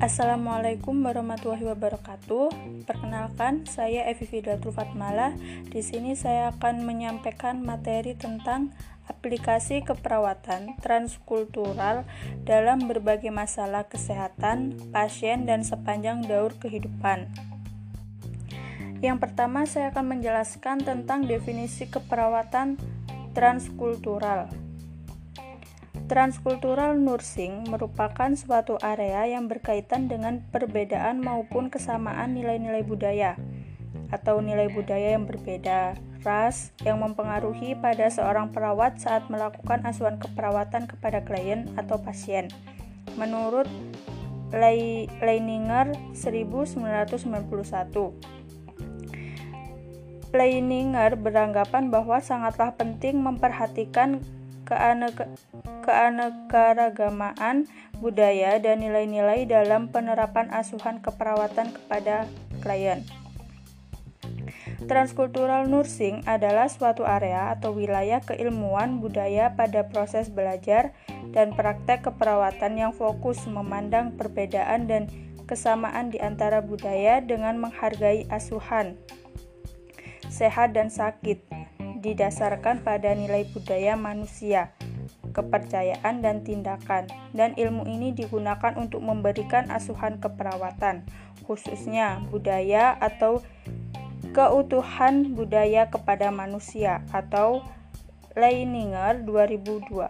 Assalamualaikum warahmatullahi wabarakatuh. Perkenalkan, saya Evi Fidatul Fatmala. Di sini saya akan menyampaikan materi tentang aplikasi keperawatan transkultural dalam berbagai masalah kesehatan pasien dan sepanjang daur kehidupan. Yang pertama, saya akan menjelaskan tentang definisi keperawatan transkultural. Transkultural nursing merupakan suatu area yang berkaitan dengan perbedaan maupun kesamaan nilai-nilai budaya atau nilai budaya yang berbeda, ras yang mempengaruhi pada seorang perawat saat melakukan asuhan keperawatan kepada klien atau pasien. Menurut Leininger 1991. Leininger beranggapan bahwa sangatlah penting memperhatikan keanekaragamaan budaya dan nilai-nilai dalam penerapan asuhan keperawatan kepada klien. Transkultural nursing adalah suatu area atau wilayah keilmuan budaya pada proses belajar dan praktek keperawatan yang fokus memandang perbedaan dan kesamaan di antara budaya dengan menghargai asuhan sehat dan sakit didasarkan pada nilai budaya manusia, kepercayaan, dan tindakan, dan ilmu ini digunakan untuk memberikan asuhan keperawatan, khususnya budaya atau keutuhan budaya kepada manusia atau Leininger 2002.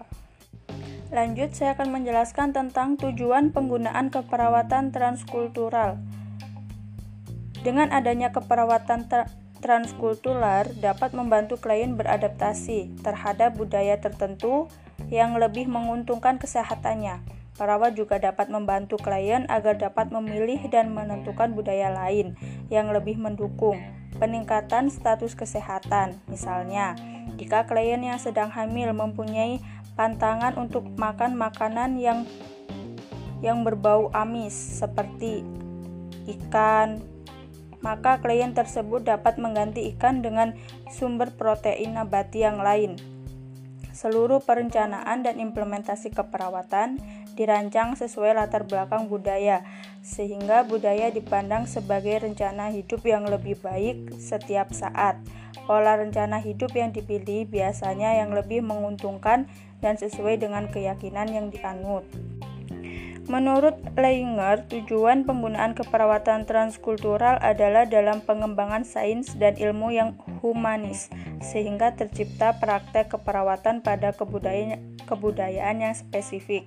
Lanjut, saya akan menjelaskan tentang tujuan penggunaan keperawatan transkultural. Dengan adanya keperawatan transkultural dapat membantu klien beradaptasi terhadap budaya tertentu yang lebih menguntungkan kesehatannya. Perawat juga dapat membantu klien agar dapat memilih dan menentukan budaya lain yang lebih mendukung peningkatan status kesehatan. Misalnya, jika klien yang sedang hamil mempunyai pantangan untuk makan makanan yang yang berbau amis seperti ikan, maka klien tersebut dapat mengganti ikan dengan sumber protein nabati yang lain. Seluruh perencanaan dan implementasi keperawatan dirancang sesuai latar belakang budaya, sehingga budaya dipandang sebagai rencana hidup yang lebih baik setiap saat. Pola rencana hidup yang dipilih biasanya yang lebih menguntungkan dan sesuai dengan keyakinan yang dianut. Menurut Leinger, tujuan penggunaan keperawatan transkultural adalah dalam pengembangan sains dan ilmu yang humanis, sehingga tercipta praktek keperawatan pada kebudayaan, yang spesifik.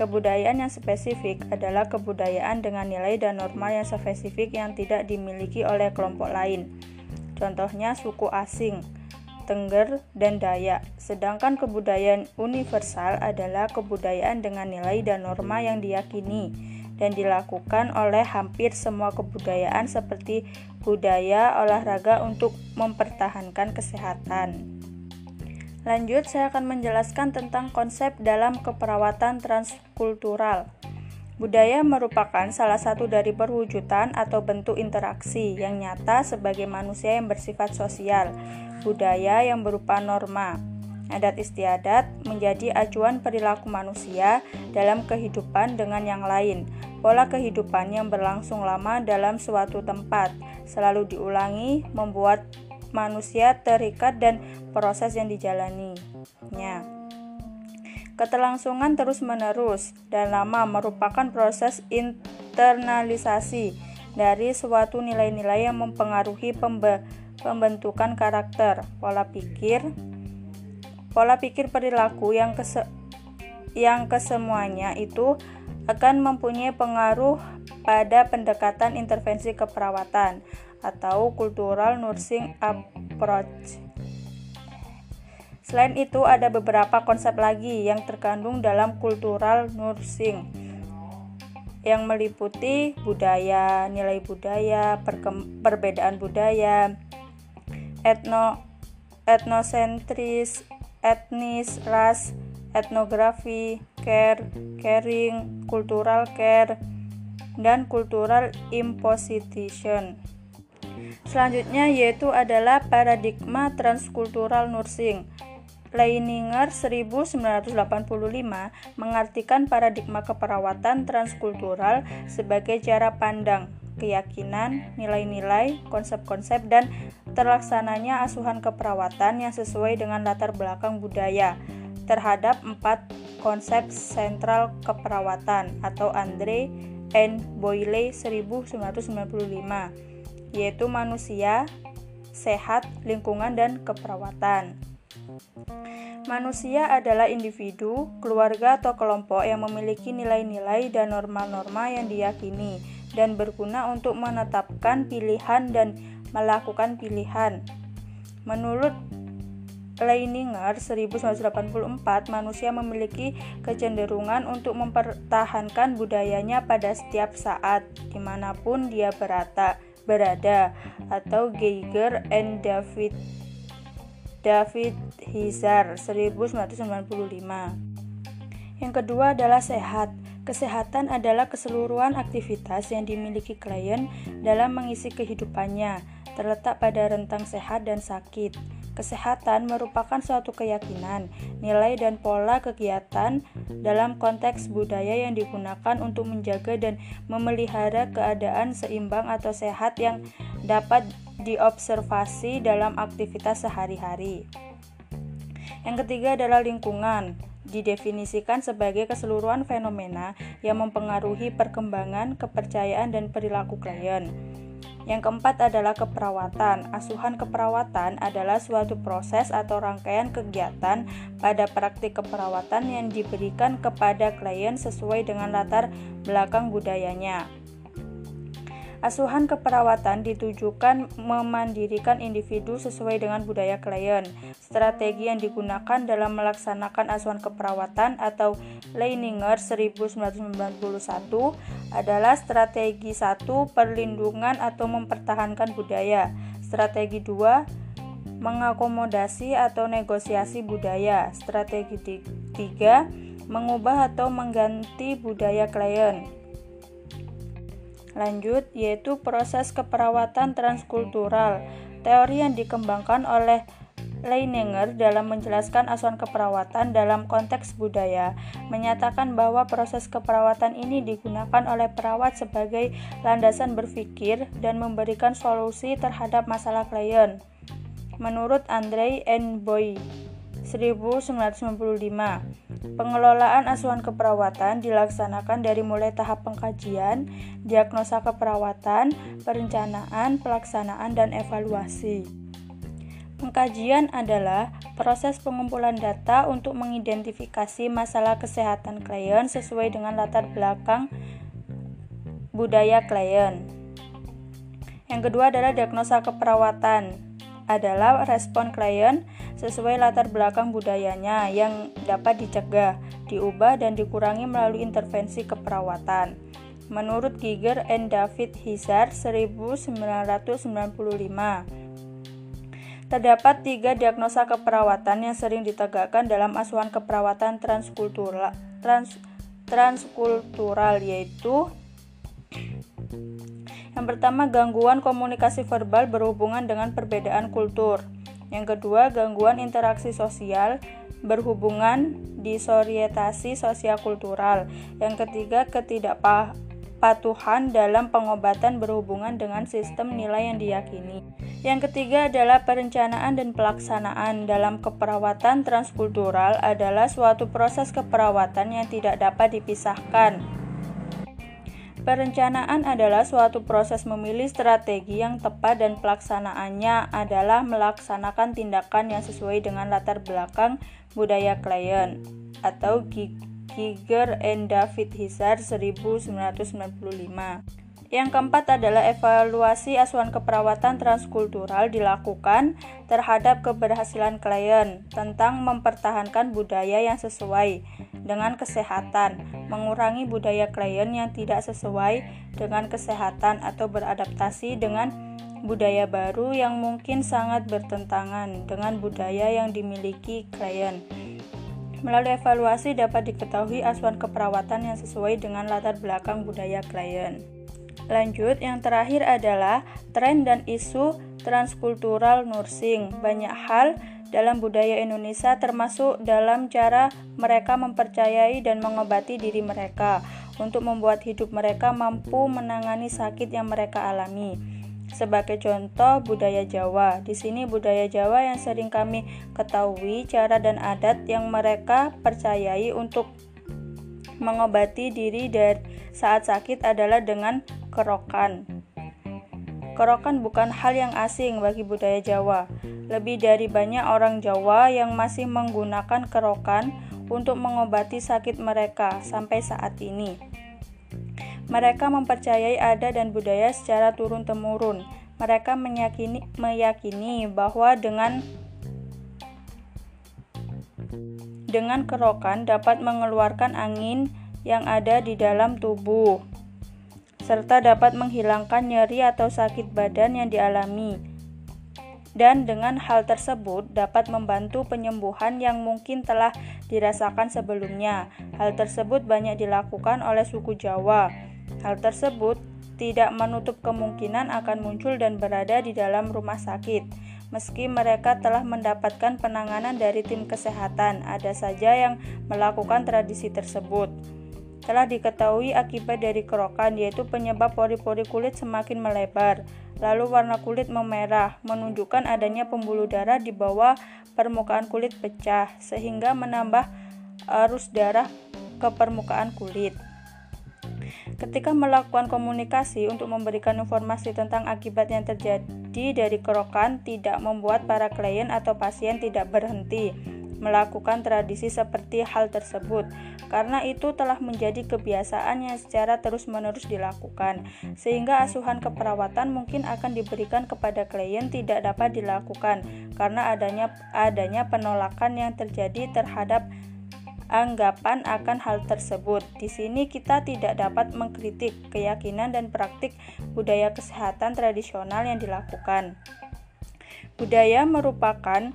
Kebudayaan yang spesifik adalah kebudayaan dengan nilai dan norma yang spesifik yang tidak dimiliki oleh kelompok lain. Contohnya suku asing Tengger, dan Dayak. Sedangkan kebudayaan universal adalah kebudayaan dengan nilai dan norma yang diyakini dan dilakukan oleh hampir semua kebudayaan seperti budaya olahraga untuk mempertahankan kesehatan. Lanjut, saya akan menjelaskan tentang konsep dalam keperawatan transkultural. Budaya merupakan salah satu dari perwujudan atau bentuk interaksi yang nyata sebagai manusia yang bersifat sosial budaya yang berupa norma. Adat istiadat menjadi acuan perilaku manusia dalam kehidupan dengan yang lain. Pola kehidupan yang berlangsung lama dalam suatu tempat selalu diulangi, membuat manusia terikat dan proses yang dijalaninya. Keterlangsungan terus-menerus dan lama merupakan proses internalisasi dari suatu nilai-nilai yang mempengaruhi pembe pembentukan karakter, pola pikir, pola pikir perilaku yang kese yang kesemuanya itu akan mempunyai pengaruh pada pendekatan intervensi keperawatan atau cultural nursing approach. Selain itu, ada beberapa konsep lagi yang terkandung dalam cultural nursing yang meliputi budaya, nilai budaya, perbedaan budaya, etno etnosentris, etnis, ras, etnografi, care, caring, cultural care, dan cultural imposition. Selanjutnya yaitu adalah paradigma transkultural nursing. Leininger 1985 mengartikan paradigma keperawatan transkultural sebagai cara pandang, keyakinan, nilai-nilai, konsep-konsep, dan terlaksananya asuhan keperawatan yang sesuai dengan latar belakang budaya terhadap empat konsep sentral keperawatan atau Andre N. Boyle 1995 yaitu manusia, sehat, lingkungan, dan keperawatan. Manusia adalah individu, keluarga, atau kelompok yang memiliki nilai-nilai dan norma-norma yang diyakini dan berguna untuk menetapkan pilihan dan melakukan pilihan. Menurut Leininger 1984, manusia memiliki kecenderungan untuk mempertahankan budayanya pada setiap saat, di mana pun dia berata, berada, atau Geiger and David David Hizar 1995. Yang kedua adalah sehat. Kesehatan adalah keseluruhan aktivitas yang dimiliki klien dalam mengisi kehidupannya, terletak pada rentang sehat dan sakit. Kesehatan merupakan suatu keyakinan, nilai, dan pola kegiatan dalam konteks budaya yang digunakan untuk menjaga dan memelihara keadaan seimbang atau sehat yang dapat diobservasi dalam aktivitas sehari-hari. Yang ketiga adalah lingkungan. Didefinisikan sebagai keseluruhan fenomena yang mempengaruhi perkembangan, kepercayaan, dan perilaku klien. Yang keempat adalah keperawatan. Asuhan keperawatan adalah suatu proses atau rangkaian kegiatan pada praktik keperawatan yang diberikan kepada klien sesuai dengan latar belakang budayanya. Asuhan keperawatan ditujukan memandirikan individu sesuai dengan budaya klien. Strategi yang digunakan dalam melaksanakan asuhan keperawatan atau Leininger 1991 adalah strategi 1 perlindungan atau mempertahankan budaya. Strategi 2 mengakomodasi atau negosiasi budaya. Strategi 3 mengubah atau mengganti budaya klien. Lanjut, yaitu proses keperawatan transkultural, teori yang dikembangkan oleh Leininger dalam menjelaskan asuhan keperawatan dalam konteks budaya menyatakan bahwa proses keperawatan ini digunakan oleh perawat sebagai landasan berpikir dan memberikan solusi terhadap masalah klien. Menurut Andre N. Boy, 1995, Pengelolaan asuhan keperawatan dilaksanakan dari mulai tahap pengkajian, diagnosa keperawatan, perencanaan, pelaksanaan, dan evaluasi. Pengkajian adalah proses pengumpulan data untuk mengidentifikasi masalah kesehatan klien sesuai dengan latar belakang budaya klien. Yang kedua adalah diagnosa keperawatan adalah respon klien sesuai latar belakang budayanya yang dapat dicegah, diubah, dan dikurangi melalui intervensi keperawatan. Menurut Giger and David Hizar 1995, terdapat tiga diagnosa keperawatan yang sering ditegakkan dalam asuhan keperawatan transkultural, trans, transkultural yaitu yang pertama, gangguan komunikasi verbal berhubungan dengan perbedaan kultur. Yang kedua, gangguan interaksi sosial berhubungan disorientasi sosial kultural. Yang ketiga, ketidakpatuhan dalam pengobatan berhubungan dengan sistem nilai yang diyakini. Yang ketiga adalah perencanaan dan pelaksanaan dalam keperawatan transkultural adalah suatu proses keperawatan yang tidak dapat dipisahkan Perencanaan adalah suatu proses memilih strategi yang tepat dan pelaksanaannya adalah melaksanakan tindakan yang sesuai dengan latar belakang budaya klien atau Giger and David Hizar 1995. Yang keempat adalah evaluasi asuhan keperawatan transkultural dilakukan terhadap keberhasilan klien tentang mempertahankan budaya yang sesuai dengan kesehatan, mengurangi budaya klien yang tidak sesuai dengan kesehatan atau beradaptasi dengan budaya baru yang mungkin sangat bertentangan dengan budaya yang dimiliki klien. Melalui evaluasi dapat diketahui asuhan keperawatan yang sesuai dengan latar belakang budaya klien. Lanjut, yang terakhir adalah tren dan isu transkultural nursing. Banyak hal dalam budaya Indonesia termasuk dalam cara mereka mempercayai dan mengobati diri mereka untuk membuat hidup mereka mampu menangani sakit yang mereka alami. Sebagai contoh budaya Jawa, di sini budaya Jawa yang sering kami ketahui cara dan adat yang mereka percayai untuk mengobati diri dari saat sakit adalah dengan kerokan. Kerokan bukan hal yang asing bagi budaya Jawa. Lebih dari banyak orang Jawa yang masih menggunakan kerokan untuk mengobati sakit mereka sampai saat ini. Mereka mempercayai ada dan budaya secara turun-temurun. Mereka meyakini, meyakini bahwa dengan dengan kerokan dapat mengeluarkan angin yang ada di dalam tubuh serta dapat menghilangkan nyeri atau sakit badan yang dialami dan dengan hal tersebut dapat membantu penyembuhan yang mungkin telah dirasakan sebelumnya. Hal tersebut banyak dilakukan oleh suku Jawa. Hal tersebut tidak menutup kemungkinan akan muncul dan berada di dalam rumah sakit. Meski mereka telah mendapatkan penanganan dari tim kesehatan, ada saja yang melakukan tradisi tersebut. Telah diketahui akibat dari kerokan yaitu penyebab pori-pori kulit semakin melebar, lalu warna kulit memerah, menunjukkan adanya pembuluh darah di bawah permukaan kulit pecah, sehingga menambah arus darah ke permukaan kulit. Ketika melakukan komunikasi untuk memberikan informasi tentang akibat yang terjadi dari kerokan, tidak membuat para klien atau pasien tidak berhenti melakukan tradisi seperti hal tersebut, karena itu telah menjadi kebiasaan yang secara terus-menerus dilakukan, sehingga asuhan keperawatan mungkin akan diberikan kepada klien tidak dapat dilakukan karena adanya adanya penolakan yang terjadi terhadap anggapan akan hal tersebut. Di sini kita tidak dapat mengkritik keyakinan dan praktik budaya kesehatan tradisional yang dilakukan. Budaya merupakan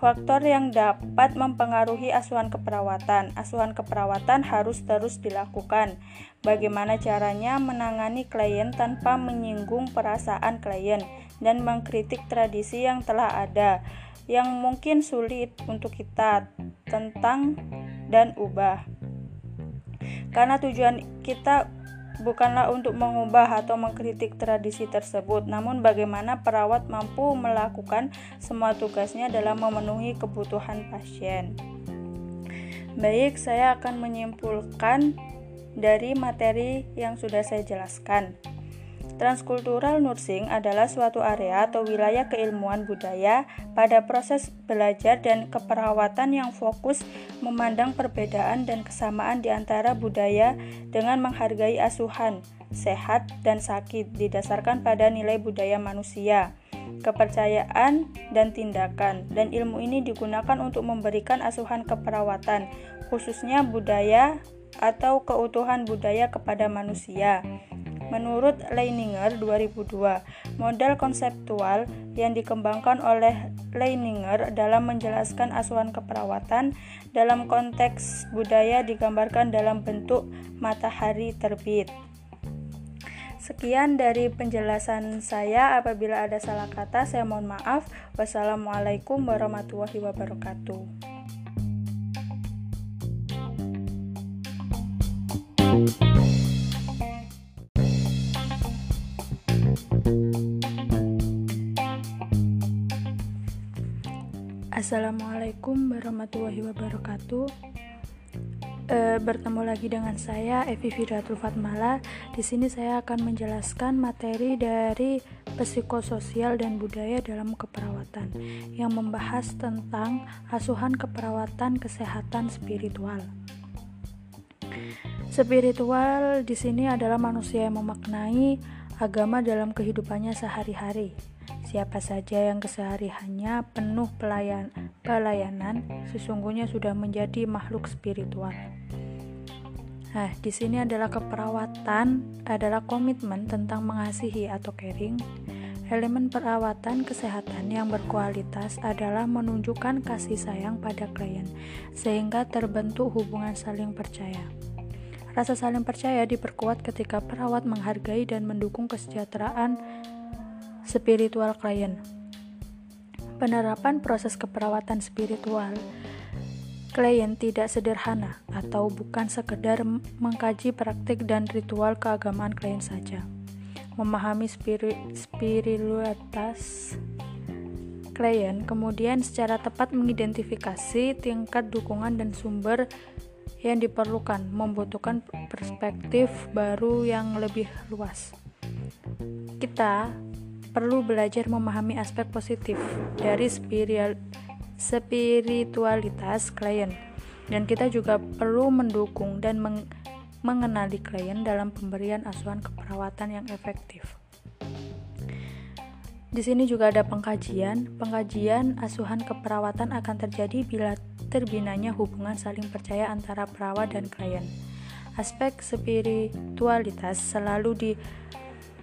Faktor yang dapat mempengaruhi asuhan keperawatan. Asuhan keperawatan harus terus dilakukan. Bagaimana caranya menangani klien tanpa menyinggung perasaan klien dan mengkritik tradisi yang telah ada yang mungkin sulit untuk kita tentang dan ubah. Karena tujuan kita bukanlah untuk mengubah atau mengkritik tradisi tersebut, namun bagaimana perawat mampu melakukan semua tugasnya dalam memenuhi kebutuhan pasien. Baik, saya akan menyimpulkan dari materi yang sudah saya jelaskan. Transkultural nursing adalah suatu area atau wilayah keilmuan budaya pada proses belajar dan keperawatan yang fokus memandang perbedaan dan kesamaan di antara budaya dengan menghargai asuhan, sehat, dan sakit didasarkan pada nilai budaya manusia kepercayaan, dan tindakan. Dan ilmu ini digunakan untuk memberikan asuhan keperawatan, khususnya budaya atau keutuhan budaya kepada manusia. Menurut Leininger 2002, model konseptual yang dikembangkan oleh Leininger dalam menjelaskan asuhan keperawatan dalam konteks budaya digambarkan dalam bentuk matahari terbit. Sekian dari penjelasan saya. Apabila ada salah kata, saya mohon maaf. Wassalamualaikum warahmatullahi wabarakatuh. Assalamualaikum warahmatullahi wabarakatuh. E, bertemu lagi dengan saya Evi Fidatul Fatmala. Di sini saya akan menjelaskan materi dari psikososial dan budaya dalam keperawatan yang membahas tentang asuhan keperawatan kesehatan spiritual. Spiritual di sini adalah manusia yang memaknai agama dalam kehidupannya sehari-hari Siapa saja yang kesehariannya penuh pelayan, pelayanan, sesungguhnya sudah menjadi makhluk spiritual. Nah, di sini adalah keperawatan, adalah komitmen tentang mengasihi atau caring. Elemen perawatan kesehatan yang berkualitas adalah menunjukkan kasih sayang pada klien, sehingga terbentuk hubungan saling percaya. Rasa saling percaya diperkuat ketika perawat menghargai dan mendukung kesejahteraan spiritual klien. Penerapan proses keperawatan spiritual klien tidak sederhana atau bukan sekedar mengkaji praktik dan ritual keagamaan klien saja. Memahami spiri spiritualitas klien, kemudian secara tepat mengidentifikasi tingkat dukungan dan sumber yang diperlukan, membutuhkan perspektif baru yang lebih luas. Kita perlu belajar memahami aspek positif dari spiritualitas klien, dan kita juga perlu mendukung dan meng mengenali klien dalam pemberian asuhan keperawatan yang efektif. Di sini juga ada pengkajian. Pengkajian asuhan keperawatan akan terjadi bila terbinanya hubungan saling percaya antara perawat dan klien. Aspek spiritualitas selalu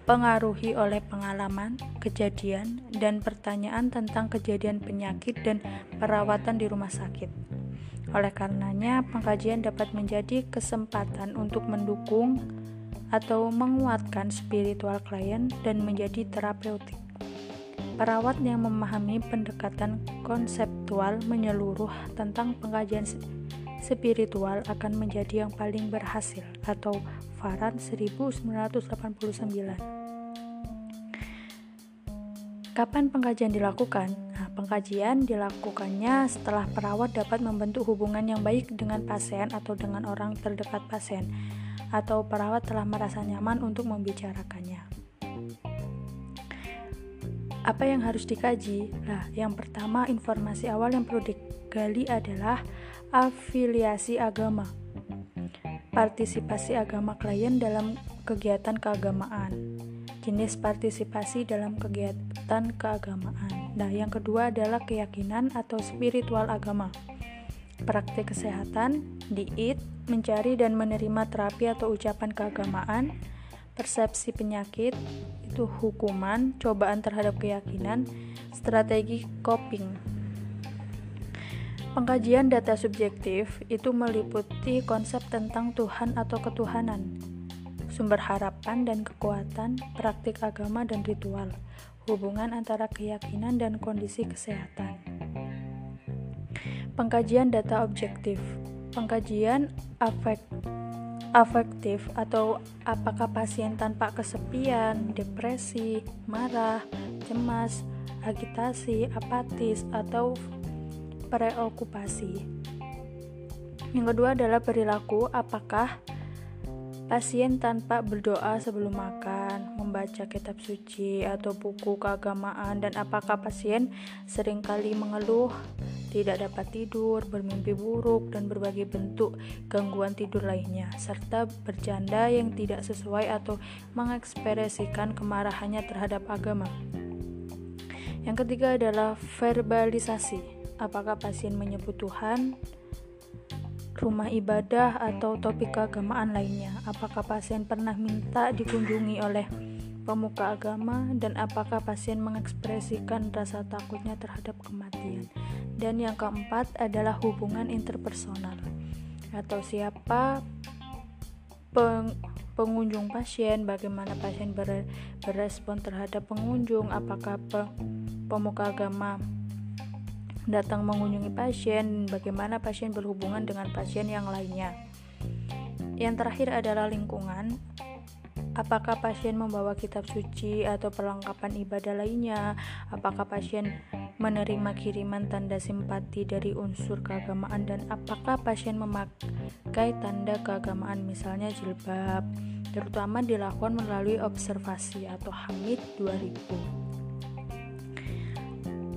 dipengaruhi oleh pengalaman, kejadian, dan pertanyaan tentang kejadian penyakit dan perawatan di rumah sakit. Oleh karenanya, pengkajian dapat menjadi kesempatan untuk mendukung atau menguatkan spiritual klien dan menjadi terapeutik. Perawat yang memahami pendekatan konseptual menyeluruh tentang pengkajian spiritual akan menjadi yang paling berhasil atau Faran 1989. Kapan pengkajian dilakukan? Nah, pengkajian dilakukannya setelah perawat dapat membentuk hubungan yang baik dengan pasien atau dengan orang terdekat pasien, atau perawat telah merasa nyaman untuk membicarakannya. Apa yang harus dikaji? Nah, yang pertama informasi awal yang perlu digali adalah afiliasi agama. Partisipasi agama klien dalam kegiatan keagamaan. Jenis partisipasi dalam kegiatan keagamaan. Nah, yang kedua adalah keyakinan atau spiritual agama. Praktik kesehatan, diet, mencari dan menerima terapi atau ucapan keagamaan, persepsi penyakit, itu hukuman, cobaan terhadap keyakinan, strategi coping. Pengkajian data subjektif itu meliputi konsep tentang Tuhan atau ketuhanan, sumber harapan dan kekuatan, praktik agama dan ritual, hubungan antara keyakinan dan kondisi kesehatan. Pengkajian data objektif, pengkajian afek afektif atau apakah pasien tanpa kesepian, depresi, marah, cemas, agitasi, apatis, atau preokupasi. Yang kedua adalah perilaku, apakah pasien tanpa berdoa sebelum makan, membaca kitab suci atau buku keagamaan dan apakah pasien sering kali mengeluh tidak dapat tidur, bermimpi buruk, dan berbagai bentuk gangguan tidur lainnya, serta bercanda yang tidak sesuai atau mengekspresikan kemarahannya terhadap agama. Yang ketiga adalah verbalisasi. Apakah pasien menyebut Tuhan, rumah ibadah, atau topik keagamaan lainnya? Apakah pasien pernah minta dikunjungi oleh pemuka agama dan apakah pasien mengekspresikan rasa takutnya terhadap kematian. Dan yang keempat adalah hubungan interpersonal atau siapa peng, pengunjung pasien, bagaimana pasien ber, berespon terhadap pengunjung, apakah pe, pemuka agama datang mengunjungi pasien, bagaimana pasien berhubungan dengan pasien yang lainnya. Yang terakhir adalah lingkungan, Apakah pasien membawa kitab suci atau perlengkapan ibadah lainnya? Apakah pasien menerima kiriman tanda simpati dari unsur keagamaan dan apakah pasien memakai tanda keagamaan misalnya jilbab? Terutama dilakukan melalui observasi atau Hamid 2000.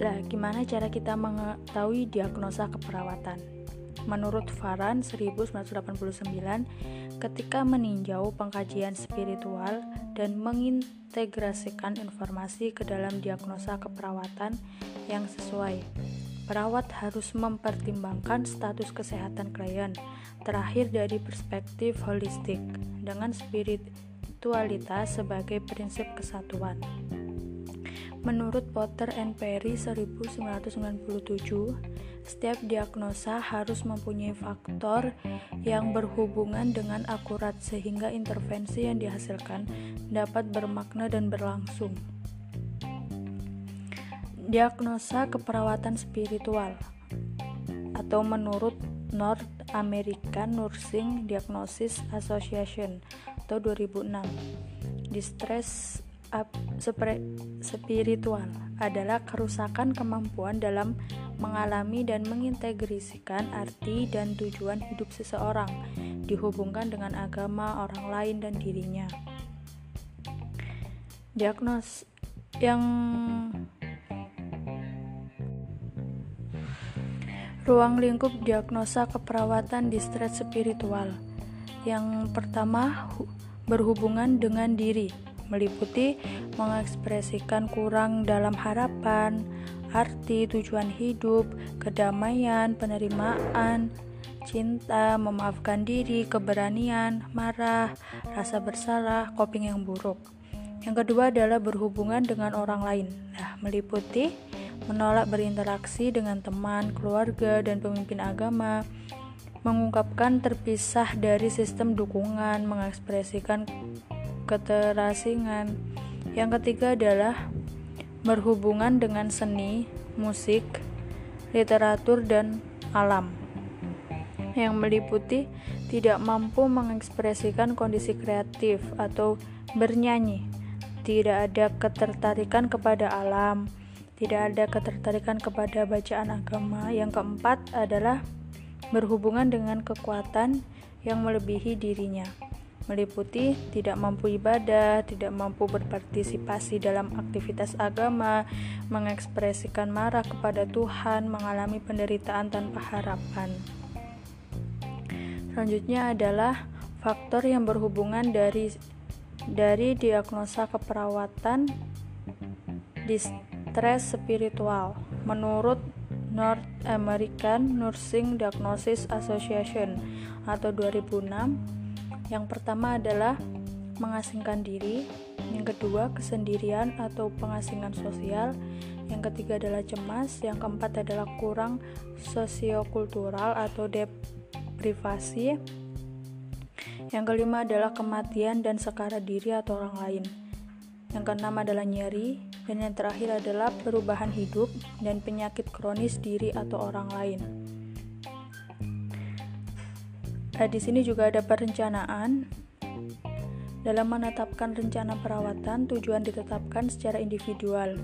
Lah, gimana cara kita mengetahui diagnosa keperawatan? Menurut Faran 1989, ketika meninjau pengkajian spiritual dan mengintegrasikan informasi ke dalam diagnosa keperawatan yang sesuai, perawat harus mempertimbangkan status kesehatan klien terakhir dari perspektif holistik dengan spiritualitas sebagai prinsip kesatuan. Menurut Potter and Perry 1997, setiap diagnosa harus mempunyai faktor yang berhubungan dengan akurat sehingga intervensi yang dihasilkan dapat bermakna dan berlangsung. Diagnosa keperawatan spiritual atau menurut North American Nursing Diagnosis Association atau 2006 distress spiritual adalah kerusakan kemampuan dalam mengalami dan mengintegrasikan arti dan tujuan hidup seseorang dihubungkan dengan agama orang lain dan dirinya. Diagnos yang ruang lingkup diagnosa keperawatan distress spiritual. Yang pertama berhubungan dengan diri meliputi mengekspresikan kurang dalam harapan, arti, tujuan hidup, kedamaian, penerimaan, cinta, memaafkan diri, keberanian, marah, rasa bersalah, coping yang buruk. Yang kedua adalah berhubungan dengan orang lain. Nah, meliputi menolak berinteraksi dengan teman, keluarga, dan pemimpin agama, mengungkapkan terpisah dari sistem dukungan, mengekspresikan keterasingan. Yang ketiga adalah berhubungan dengan seni, musik, literatur, dan alam yang meliputi tidak mampu mengekspresikan kondisi kreatif atau bernyanyi, tidak ada ketertarikan kepada alam, tidak ada ketertarikan kepada bacaan agama. Yang keempat adalah berhubungan dengan kekuatan yang melebihi dirinya meliputi tidak mampu ibadah, tidak mampu berpartisipasi dalam aktivitas agama, mengekspresikan marah kepada Tuhan, mengalami penderitaan tanpa harapan. Selanjutnya adalah faktor yang berhubungan dari dari diagnosa keperawatan distress spiritual. Menurut North American Nursing Diagnosis Association atau 2006 yang pertama adalah mengasingkan diri, yang kedua kesendirian atau pengasingan sosial, yang ketiga adalah cemas, yang keempat adalah kurang sosiokultural atau deprivasi, yang kelima adalah kematian dan sekara diri atau orang lain. Yang keenam adalah nyeri, dan yang terakhir adalah perubahan hidup dan penyakit kronis diri atau orang lain. Nah, di sini juga ada perencanaan. Dalam menetapkan rencana perawatan, tujuan ditetapkan secara individual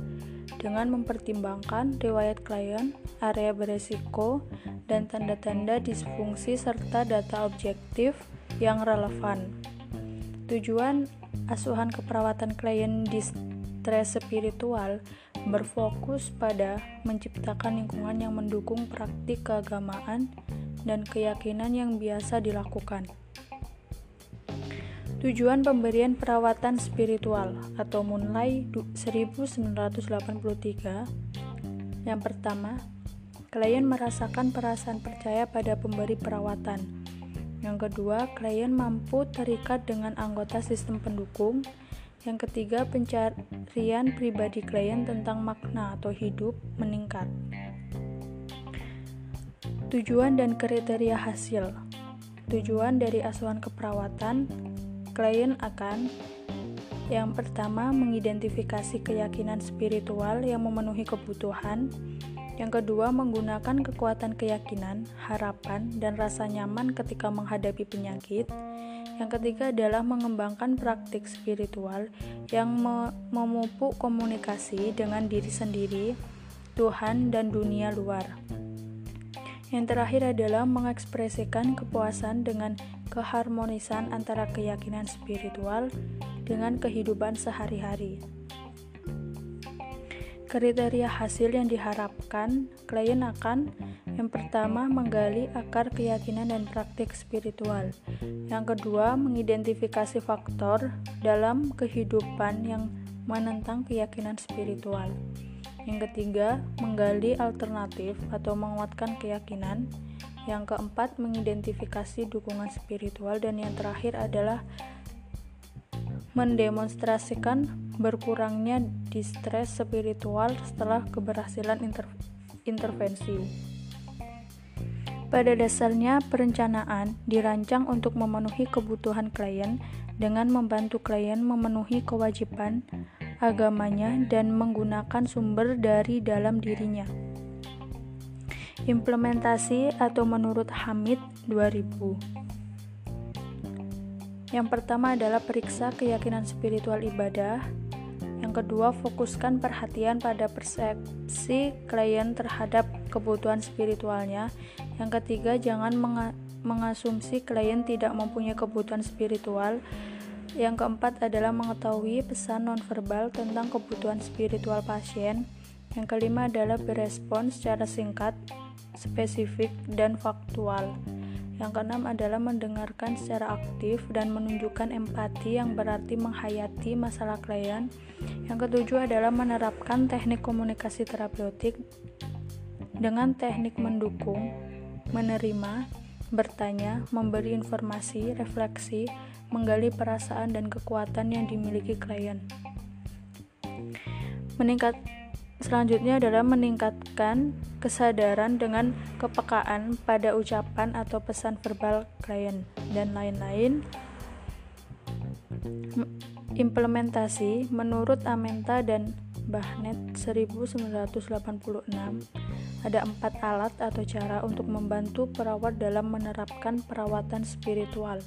dengan mempertimbangkan riwayat klien, area beresiko, dan tanda-tanda disfungsi serta data objektif yang relevan. Tujuan asuhan keperawatan klien di stres spiritual berfokus pada menciptakan lingkungan yang mendukung praktik keagamaan dan keyakinan yang biasa dilakukan. Tujuan pemberian perawatan spiritual atau Munlai 1983 Yang pertama, klien merasakan perasaan percaya pada pemberi perawatan. Yang kedua, klien mampu terikat dengan anggota sistem pendukung. Yang ketiga, pencarian pribadi klien tentang makna atau hidup meningkat. Tujuan dan kriteria hasil. Tujuan dari asuhan keperawatan, klien akan yang pertama mengidentifikasi keyakinan spiritual yang memenuhi kebutuhan. Yang kedua, menggunakan kekuatan keyakinan, harapan, dan rasa nyaman ketika menghadapi penyakit. Yang ketiga adalah mengembangkan praktik spiritual yang memupuk komunikasi dengan diri sendiri, Tuhan, dan dunia luar. Yang terakhir adalah mengekspresikan kepuasan dengan keharmonisan antara keyakinan spiritual dengan kehidupan sehari-hari. Kriteria hasil yang diharapkan klien akan yang pertama menggali akar keyakinan dan praktik spiritual. Yang kedua, mengidentifikasi faktor dalam kehidupan yang menentang keyakinan spiritual. Yang ketiga, menggali alternatif atau menguatkan keyakinan. Yang keempat, mengidentifikasi dukungan spiritual dan yang terakhir adalah mendemonstrasikan berkurangnya distres spiritual setelah keberhasilan inter intervensi. Pada dasarnya, perencanaan dirancang untuk memenuhi kebutuhan klien dengan membantu klien memenuhi kewajiban agamanya dan menggunakan sumber dari dalam dirinya. Implementasi atau menurut Hamid 2000. Yang pertama adalah periksa keyakinan spiritual ibadah. Yang kedua, fokuskan perhatian pada persepsi klien terhadap kebutuhan spiritualnya. Yang ketiga, jangan mengasumsi klien tidak mempunyai kebutuhan spiritual. Yang keempat adalah mengetahui pesan nonverbal tentang kebutuhan spiritual pasien. Yang kelima adalah berespon secara singkat, spesifik, dan faktual. Yang keenam adalah mendengarkan secara aktif dan menunjukkan empati yang berarti menghayati masalah klien. Yang ketujuh adalah menerapkan teknik komunikasi terapeutik dengan teknik mendukung, menerima, bertanya, memberi informasi, refleksi, menggali perasaan dan kekuatan yang dimiliki klien. Meningkat selanjutnya adalah meningkatkan kesadaran dengan kepekaan pada ucapan atau pesan verbal klien dan lain-lain. Implementasi menurut Amenta dan Bahnet 1986 ada empat alat atau cara untuk membantu perawat dalam menerapkan perawatan spiritual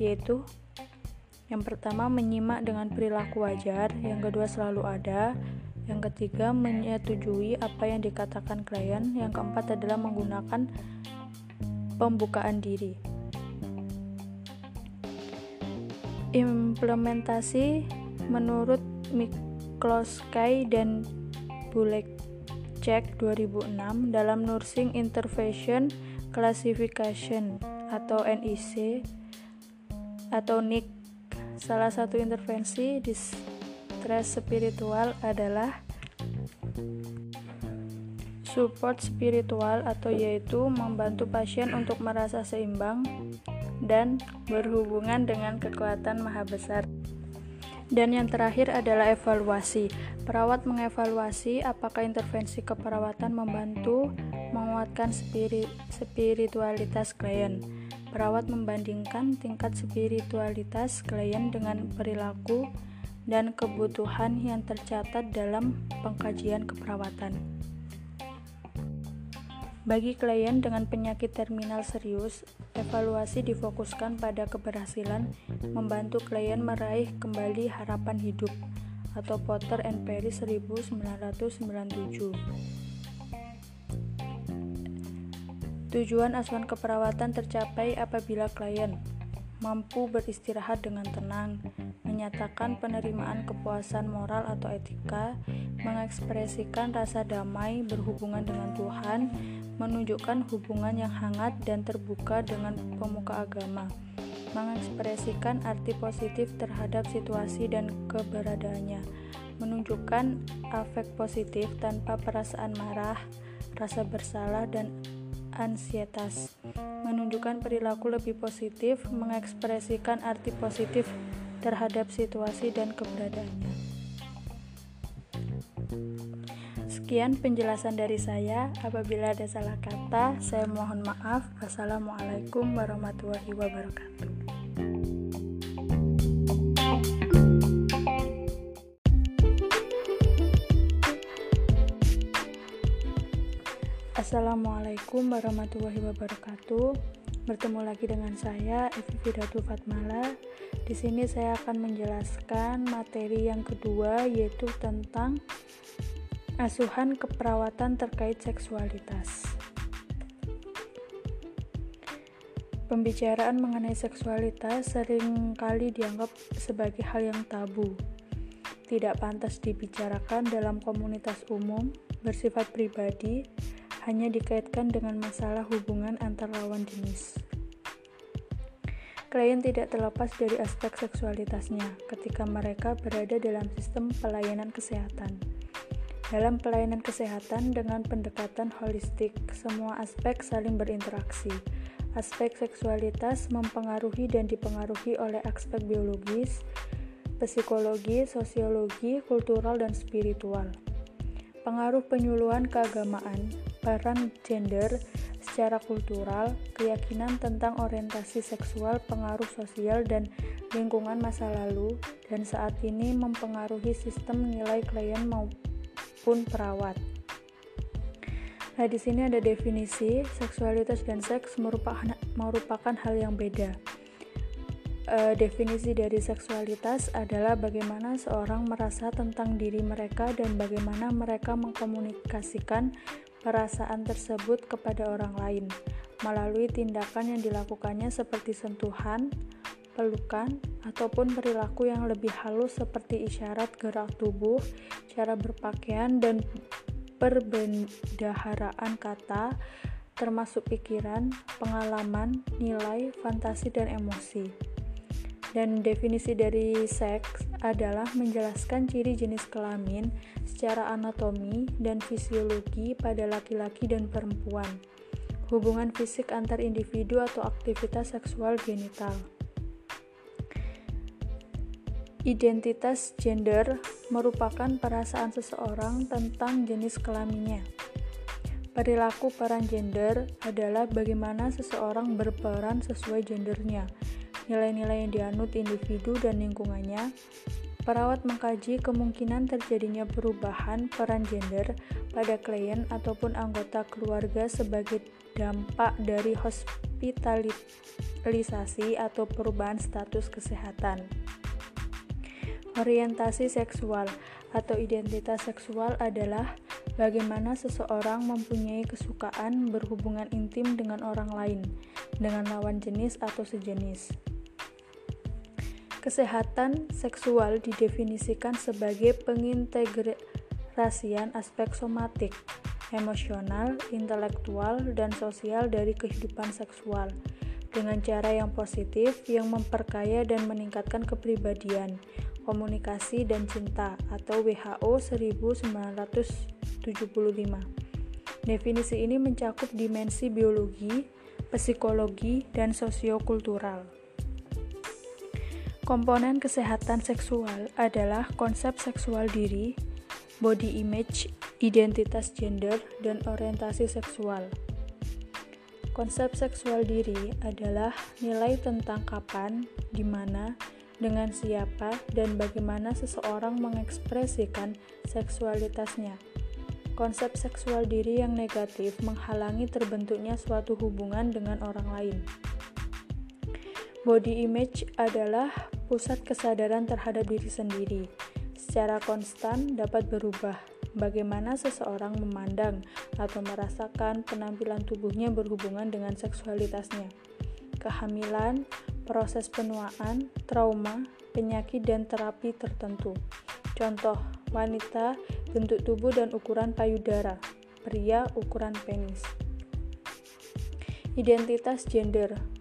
yaitu yang pertama menyimak dengan perilaku wajar, yang kedua selalu ada, yang ketiga menyetujui apa yang dikatakan klien, yang keempat adalah menggunakan pembukaan diri. Implementasi menurut Mikloskay dan Bulek Cek 2006 dalam Nursing Intervention Classification atau NIC atau NIC. Salah satu intervensi di stres spiritual adalah support spiritual atau yaitu membantu pasien untuk merasa seimbang dan berhubungan dengan kekuatan maha besar. Dan yang terakhir adalah evaluasi. Perawat mengevaluasi apakah intervensi keperawatan membantu menguatkan spirit, spiritualitas klien. Perawat membandingkan tingkat spiritualitas klien dengan perilaku dan kebutuhan yang tercatat dalam pengkajian keperawatan. Bagi klien dengan penyakit terminal serius, evaluasi difokuskan pada keberhasilan membantu klien meraih kembali harapan hidup atau Potter and Perry 1997. Tujuan asuhan keperawatan tercapai apabila klien mampu beristirahat dengan tenang, menyatakan penerimaan kepuasan moral atau etika, mengekspresikan rasa damai berhubungan dengan Tuhan, menunjukkan hubungan yang hangat dan terbuka dengan pemuka agama, mengekspresikan arti positif terhadap situasi dan keberadaannya, menunjukkan afek positif tanpa perasaan marah, rasa bersalah, dan ansietas, menunjukkan perilaku lebih positif, mengekspresikan arti positif terhadap situasi dan keberadaannya. Sekian penjelasan dari saya. Apabila ada salah kata, saya mohon maaf. Wassalamualaikum warahmatullahi wabarakatuh. Assalamualaikum warahmatullahi wabarakatuh. Bertemu lagi dengan saya Evi Fidatu Fatmala. Di sini saya akan menjelaskan materi yang kedua yaitu tentang asuhan keperawatan terkait seksualitas. Pembicaraan mengenai seksualitas sering kali dianggap sebagai hal yang tabu. Tidak pantas dibicarakan dalam komunitas umum, bersifat pribadi, hanya dikaitkan dengan masalah hubungan antar lawan jenis. Klien tidak terlepas dari aspek seksualitasnya ketika mereka berada dalam sistem pelayanan kesehatan. Dalam pelayanan kesehatan dengan pendekatan holistik, semua aspek saling berinteraksi. Aspek seksualitas mempengaruhi dan dipengaruhi oleh aspek biologis, psikologi, sosiologi, kultural, dan spiritual. Pengaruh penyuluhan keagamaan peran gender Secara kultural, keyakinan tentang orientasi seksual, pengaruh sosial, dan lingkungan masa lalu dan saat ini mempengaruhi sistem nilai klien maupun perawat. Nah, di sini ada definisi seksualitas dan seks merupakan merupakan hal yang beda. E, definisi dari seksualitas adalah bagaimana seorang merasa tentang diri mereka dan bagaimana mereka mengkomunikasikan perasaan tersebut kepada orang lain melalui tindakan yang dilakukannya seperti sentuhan, pelukan, ataupun perilaku yang lebih halus seperti isyarat gerak tubuh, cara berpakaian, dan perbendaharaan kata, termasuk pikiran, pengalaman, nilai, fantasi, dan emosi. Dan definisi dari seks adalah menjelaskan ciri jenis kelamin secara anatomi dan fisiologi pada laki-laki dan perempuan, hubungan fisik antar individu atau aktivitas seksual genital. Identitas gender merupakan perasaan seseorang tentang jenis kelaminnya. Perilaku peran gender adalah bagaimana seseorang berperan sesuai gendernya, nilai-nilai yang dianut individu dan lingkungannya. Perawat mengkaji kemungkinan terjadinya perubahan peran gender pada klien ataupun anggota keluarga sebagai dampak dari hospitalisasi atau perubahan status kesehatan. Orientasi seksual atau identitas seksual adalah bagaimana seseorang mempunyai kesukaan berhubungan intim dengan orang lain, dengan lawan jenis atau sejenis. Kesehatan seksual didefinisikan sebagai pengintegrasian aspek somatik, emosional, intelektual, dan sosial dari kehidupan seksual dengan cara yang positif yang memperkaya dan meningkatkan kepribadian Komunikasi dan Cinta atau WHO 1975. Definisi ini mencakup dimensi biologi, psikologi, dan sosiokultural. Komponen kesehatan seksual adalah konsep seksual diri, body image, identitas gender, dan orientasi seksual. Konsep seksual diri adalah nilai tentang kapan, di mana, dengan siapa dan bagaimana seseorang mengekspresikan seksualitasnya. Konsep seksual diri yang negatif menghalangi terbentuknya suatu hubungan dengan orang lain. Body image adalah pusat kesadaran terhadap diri sendiri. Secara konstan dapat berubah. Bagaimana seseorang memandang atau merasakan penampilan tubuhnya berhubungan dengan seksualitasnya. Kehamilan, proses penuaan, trauma, penyakit, dan terapi tertentu. Contoh, wanita, bentuk tubuh dan ukuran payudara, pria, ukuran penis. Identitas gender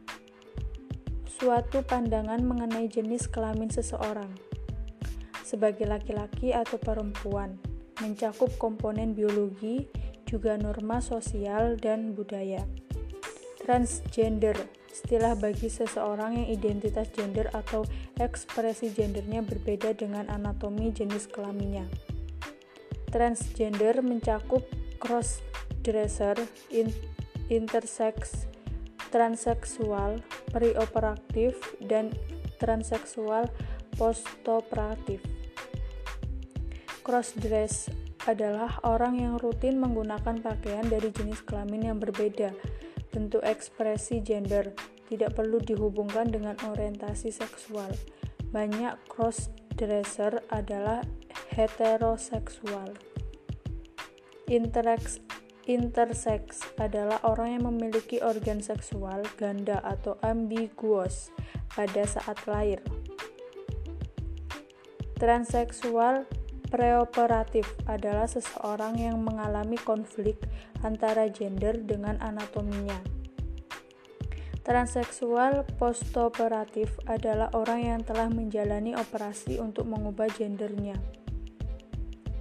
suatu pandangan mengenai jenis kelamin seseorang sebagai laki-laki atau perempuan, mencakup komponen biologi, juga norma sosial dan budaya. Transgender istilah bagi seseorang yang identitas gender atau ekspresi gendernya berbeda dengan anatomi jenis kelaminnya. Transgender mencakup crossdresser, in, intersex, transseksual, preoperatif, dan transseksual postoperatif. Crossdress adalah orang yang rutin menggunakan pakaian dari jenis kelamin yang berbeda Bentuk ekspresi gender tidak perlu dihubungkan dengan orientasi seksual. Banyak cross-dresser adalah heteroseksual. Intersex, intersex adalah orang yang memiliki organ seksual ganda atau ambiguous pada saat lahir. Transseksual Preoperatif adalah seseorang yang mengalami konflik antara gender dengan anatominya. Transseksual postoperatif adalah orang yang telah menjalani operasi untuk mengubah gendernya.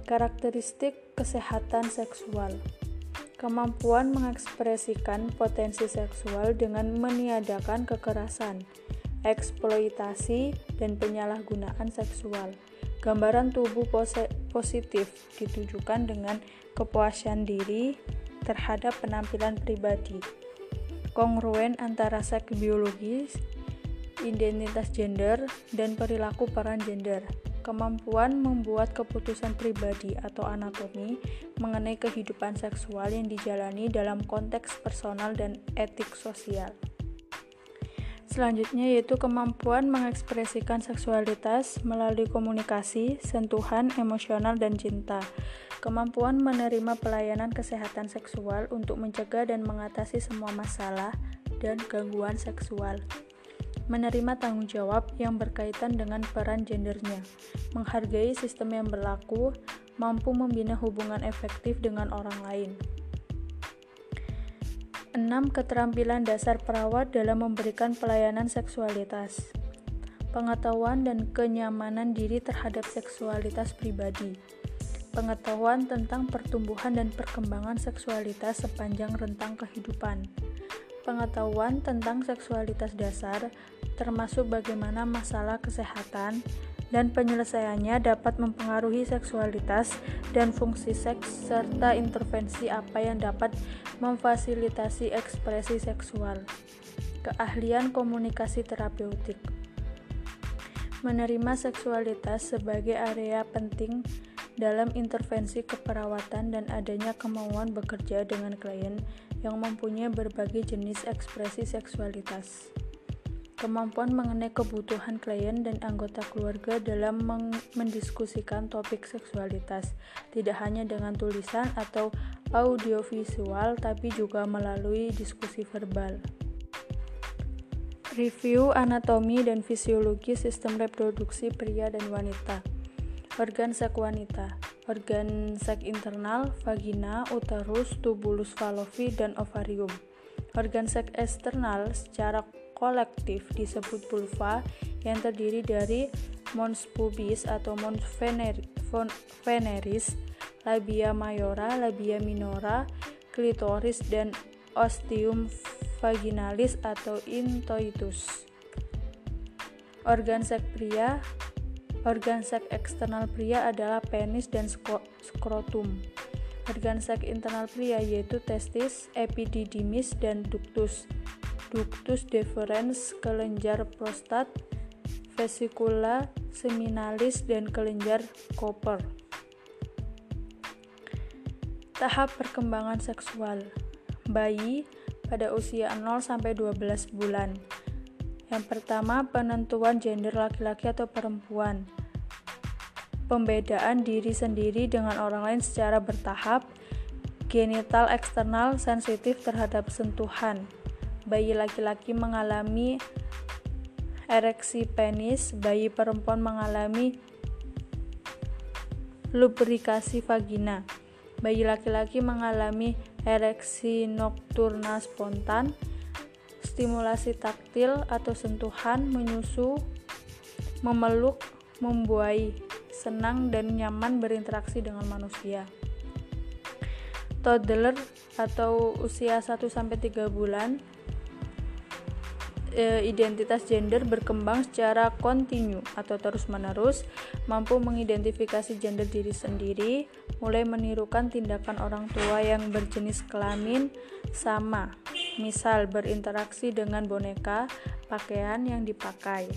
Karakteristik kesehatan seksual kemampuan mengekspresikan potensi seksual dengan meniadakan kekerasan, eksploitasi, dan penyalahgunaan seksual. Gambaran tubuh positif ditujukan dengan kepuasan diri terhadap penampilan pribadi. kongruen antara seks biologis, identitas gender, dan perilaku peran gender. Kemampuan membuat keputusan pribadi atau anatomi mengenai kehidupan seksual yang dijalani dalam konteks personal dan etik sosial. Selanjutnya yaitu kemampuan mengekspresikan seksualitas melalui komunikasi, sentuhan, emosional, dan cinta. Kemampuan menerima pelayanan kesehatan seksual untuk mencegah dan mengatasi semua masalah dan gangguan seksual. Menerima tanggung jawab yang berkaitan dengan peran gendernya, menghargai sistem yang berlaku, mampu membina hubungan efektif dengan orang lain. 6. Keterampilan dasar perawat dalam memberikan pelayanan seksualitas. Pengetahuan dan kenyamanan diri terhadap seksualitas pribadi. Pengetahuan tentang pertumbuhan dan perkembangan seksualitas sepanjang rentang kehidupan. Pengetahuan tentang seksualitas dasar, termasuk bagaimana masalah kesehatan, dan penyelesaiannya dapat mempengaruhi seksualitas dan fungsi seks serta intervensi apa yang dapat memfasilitasi ekspresi seksual. Keahlian komunikasi terapeutik. Menerima seksualitas sebagai area penting dalam intervensi keperawatan dan adanya kemauan bekerja dengan klien yang mempunyai berbagai jenis ekspresi seksualitas kemampuan mengenai kebutuhan klien dan anggota keluarga dalam mendiskusikan topik seksualitas, tidak hanya dengan tulisan atau audiovisual, tapi juga melalui diskusi verbal. Review anatomi dan fisiologi sistem reproduksi pria dan wanita. Organ seks wanita, organ seks internal, vagina, uterus, tubulus fallopi, dan ovarium. Organ seks eksternal secara kolektif disebut vulva yang terdiri dari mons pubis atau mons veneris, labia mayora, labia minora, klitoris, dan ostium vaginalis atau intoitus. Organ seks pria Organ seks eksternal pria adalah penis dan skrotum. Organ seks internal pria yaitu testis, epididymis, dan ductus ductus deferens, kelenjar prostat, vesicula seminalis, dan kelenjar Cooper. Tahap perkembangan seksual bayi pada usia 0 sampai 12 bulan. Yang pertama, penentuan gender laki-laki atau perempuan. Pembedaan diri sendiri dengan orang lain secara bertahap. Genital eksternal sensitif terhadap sentuhan bayi laki-laki mengalami ereksi penis, bayi perempuan mengalami lubrikasi vagina. Bayi laki-laki mengalami ereksi nokturna spontan, stimulasi taktil atau sentuhan, menyusu, memeluk, membuai, senang dan nyaman berinteraksi dengan manusia. Toddler atau usia 1 3 bulan e, identitas gender berkembang secara kontinu atau terus-menerus, mampu mengidentifikasi gender diri sendiri, mulai menirukan tindakan orang tua yang berjenis kelamin sama, misal berinteraksi dengan boneka, pakaian yang dipakai.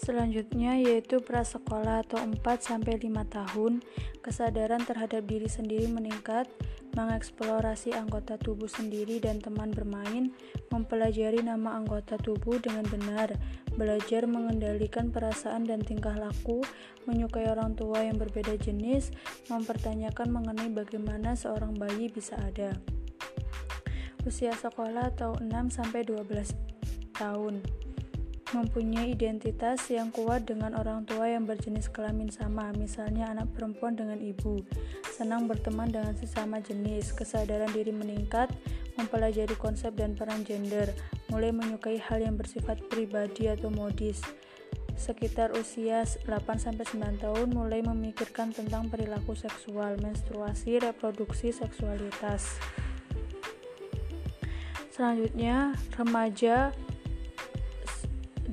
Selanjutnya yaitu prasekolah atau 4 sampai 5 tahun, kesadaran terhadap diri sendiri meningkat, mengeksplorasi anggota tubuh sendiri dan teman bermain, mempelajari nama anggota tubuh dengan benar, belajar mengendalikan perasaan dan tingkah laku, menyukai orang tua yang berbeda jenis, mempertanyakan mengenai bagaimana seorang bayi bisa ada. Usia sekolah atau 6 sampai 12 tahun mempunyai identitas yang kuat dengan orang tua yang berjenis kelamin sama, misalnya anak perempuan dengan ibu, senang berteman dengan sesama jenis, kesadaran diri meningkat, mempelajari konsep dan peran gender, mulai menyukai hal yang bersifat pribadi atau modis. Sekitar usia 8-9 tahun mulai memikirkan tentang perilaku seksual, menstruasi, reproduksi, seksualitas. Selanjutnya, remaja 12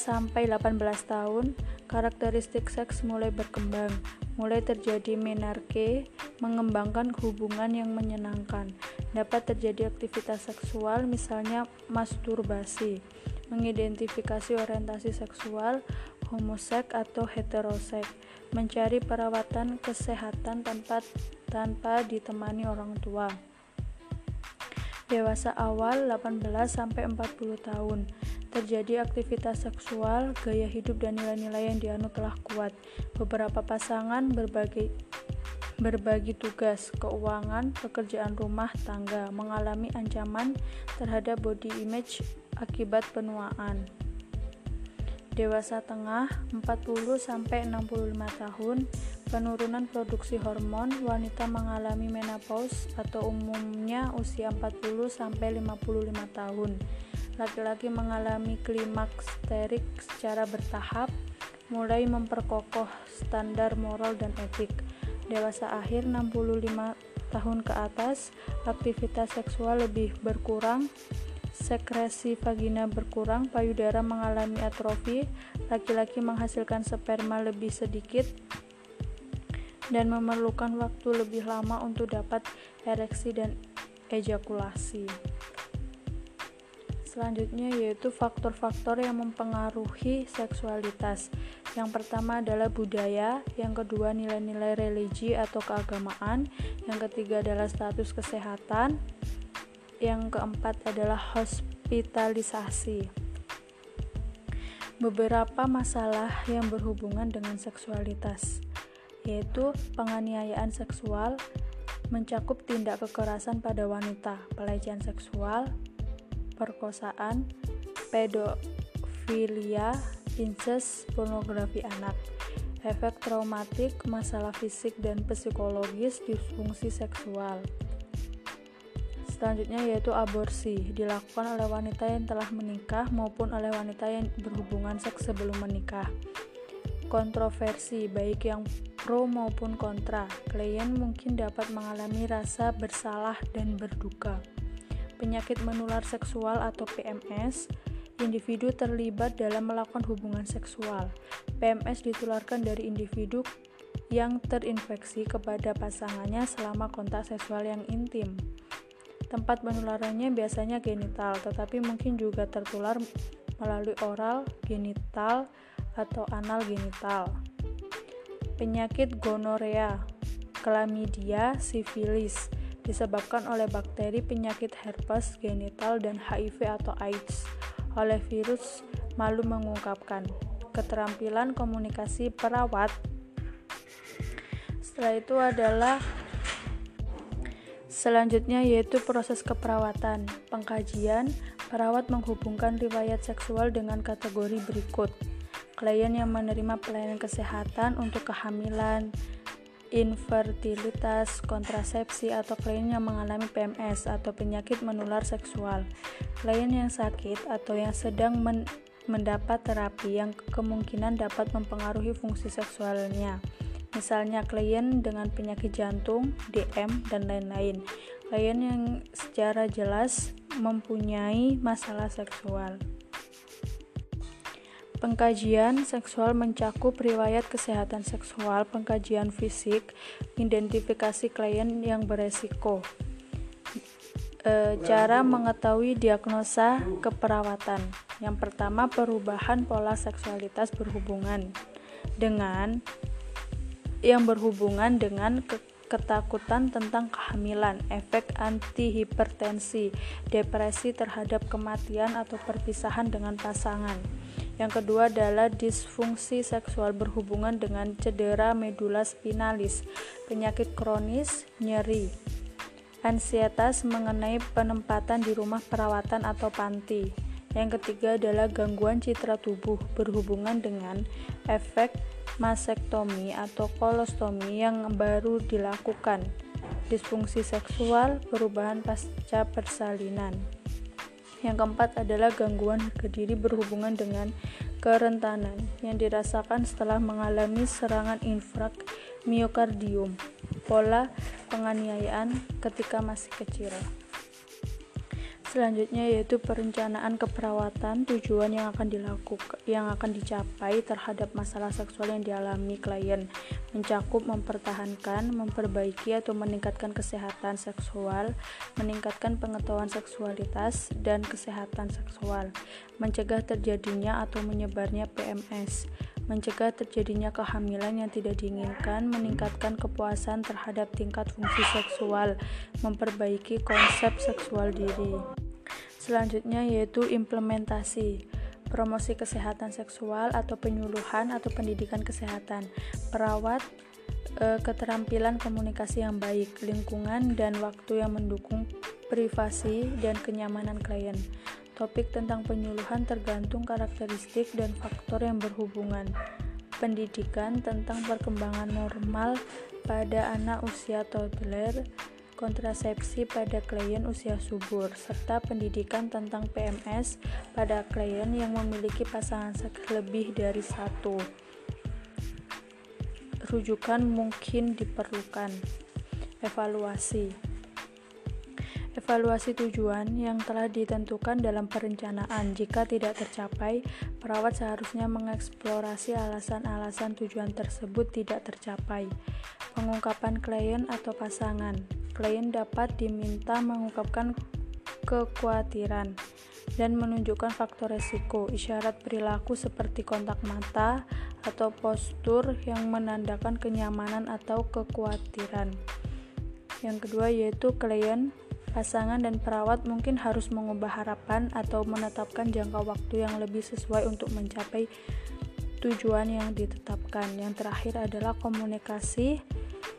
sampai 18 tahun, karakteristik seks mulai berkembang, mulai terjadi menarke, mengembangkan hubungan yang menyenangkan. Dapat terjadi aktivitas seksual, misalnya masturbasi, mengidentifikasi orientasi seksual, homosek atau heterosek, mencari perawatan kesehatan tanpa tanpa ditemani orang tua. Dewasa awal 18 sampai 40 tahun terjadi aktivitas seksual, gaya hidup dan nilai-nilai yang dianut telah kuat. Beberapa pasangan berbagi berbagi tugas, keuangan, pekerjaan rumah tangga, mengalami ancaman terhadap body image akibat penuaan. Dewasa tengah 40 sampai 65 tahun, penurunan produksi hormon, wanita mengalami menopause atau umumnya usia 40 sampai 55 tahun laki-laki mengalami klimaks terik secara bertahap, mulai memperkokoh standar moral dan etik. Dewasa akhir 65 tahun ke atas, aktivitas seksual lebih berkurang, sekresi vagina berkurang, payudara mengalami atrofi, laki-laki menghasilkan sperma lebih sedikit, dan memerlukan waktu lebih lama untuk dapat ereksi dan ejakulasi. Selanjutnya yaitu faktor-faktor yang mempengaruhi seksualitas. Yang pertama adalah budaya, yang kedua nilai-nilai religi atau keagamaan, yang ketiga adalah status kesehatan, yang keempat adalah hospitalisasi. Beberapa masalah yang berhubungan dengan seksualitas yaitu penganiayaan seksual mencakup tindak kekerasan pada wanita, pelecehan seksual, perkosaan, pedofilia, incest, pornografi anak, efek traumatik, masalah fisik dan psikologis, disfungsi seksual. Selanjutnya yaitu aborsi, dilakukan oleh wanita yang telah menikah maupun oleh wanita yang berhubungan seks sebelum menikah. Kontroversi, baik yang pro maupun kontra, klien mungkin dapat mengalami rasa bersalah dan berduka penyakit menular seksual atau PMS, individu terlibat dalam melakukan hubungan seksual. PMS ditularkan dari individu yang terinfeksi kepada pasangannya selama kontak seksual yang intim. Tempat penularannya biasanya genital, tetapi mungkin juga tertular melalui oral, genital, atau anal genital. Penyakit gonorea, klamidia, sifilis, disebabkan oleh bakteri penyakit herpes genital dan HIV atau AIDS. Oleh virus, malu mengungkapkan keterampilan komunikasi perawat. Setelah itu adalah selanjutnya yaitu proses keperawatan. Pengkajian, perawat menghubungkan riwayat seksual dengan kategori berikut. Klien yang menerima pelayanan kesehatan untuk kehamilan, infertilitas, kontrasepsi, atau klien yang mengalami PMS atau penyakit menular seksual. Klien yang sakit atau yang sedang men mendapat terapi yang kemungkinan dapat mempengaruhi fungsi seksualnya. Misalnya klien dengan penyakit jantung, DM, dan lain-lain. Klien yang secara jelas mempunyai masalah seksual. Pengkajian seksual mencakup riwayat kesehatan seksual, pengkajian fisik, identifikasi klien yang beresiko. E, cara mengetahui diagnosa keperawatan. Yang pertama, perubahan pola seksualitas berhubungan dengan yang berhubungan dengan ketakutan tentang kehamilan, efek antihipertensi, depresi terhadap kematian atau perpisahan dengan pasangan yang kedua adalah disfungsi seksual berhubungan dengan cedera medula spinalis, penyakit kronis, nyeri, ansietas mengenai penempatan di rumah perawatan atau panti. Yang ketiga adalah gangguan citra tubuh berhubungan dengan efek masektomi atau kolostomi yang baru dilakukan, disfungsi seksual, perubahan pasca persalinan. Yang keempat adalah gangguan harga berhubungan dengan kerentanan yang dirasakan setelah mengalami serangan infrak miokardium, pola penganiayaan ketika masih kecil. Selanjutnya yaitu perencanaan keperawatan, tujuan yang akan dilakukan yang akan dicapai terhadap masalah seksual yang dialami klien, mencakup mempertahankan, memperbaiki atau meningkatkan kesehatan seksual, meningkatkan pengetahuan seksualitas dan kesehatan seksual, mencegah terjadinya atau menyebarnya PMS, mencegah terjadinya kehamilan yang tidak diinginkan, meningkatkan kepuasan terhadap tingkat fungsi seksual, memperbaiki konsep seksual diri. Selanjutnya yaitu implementasi promosi kesehatan seksual atau penyuluhan atau pendidikan kesehatan, perawat, e, keterampilan komunikasi yang baik, lingkungan dan waktu yang mendukung privasi dan kenyamanan klien. Topik tentang penyuluhan tergantung karakteristik dan faktor yang berhubungan. Pendidikan tentang perkembangan normal pada anak usia toddler kontrasepsi pada klien usia subur, serta pendidikan tentang PMS pada klien yang memiliki pasangan seks lebih dari satu. Rujukan mungkin diperlukan. Evaluasi. Evaluasi tujuan yang telah ditentukan dalam perencanaan. Jika tidak tercapai, perawat seharusnya mengeksplorasi alasan-alasan tujuan tersebut tidak tercapai. Pengungkapan klien atau pasangan klien dapat diminta mengungkapkan kekhawatiran dan menunjukkan faktor resiko, isyarat perilaku seperti kontak mata atau postur yang menandakan kenyamanan atau kekhawatiran. Yang kedua yaitu klien, pasangan dan perawat mungkin harus mengubah harapan atau menetapkan jangka waktu yang lebih sesuai untuk mencapai tujuan yang ditetapkan. Yang terakhir adalah komunikasi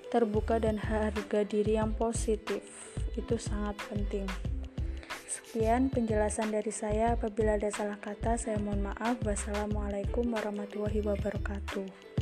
terbuka dan harga diri yang positif. Itu sangat penting. Sekian penjelasan dari saya. Apabila ada salah kata, saya mohon maaf. Wassalamualaikum warahmatullahi wabarakatuh.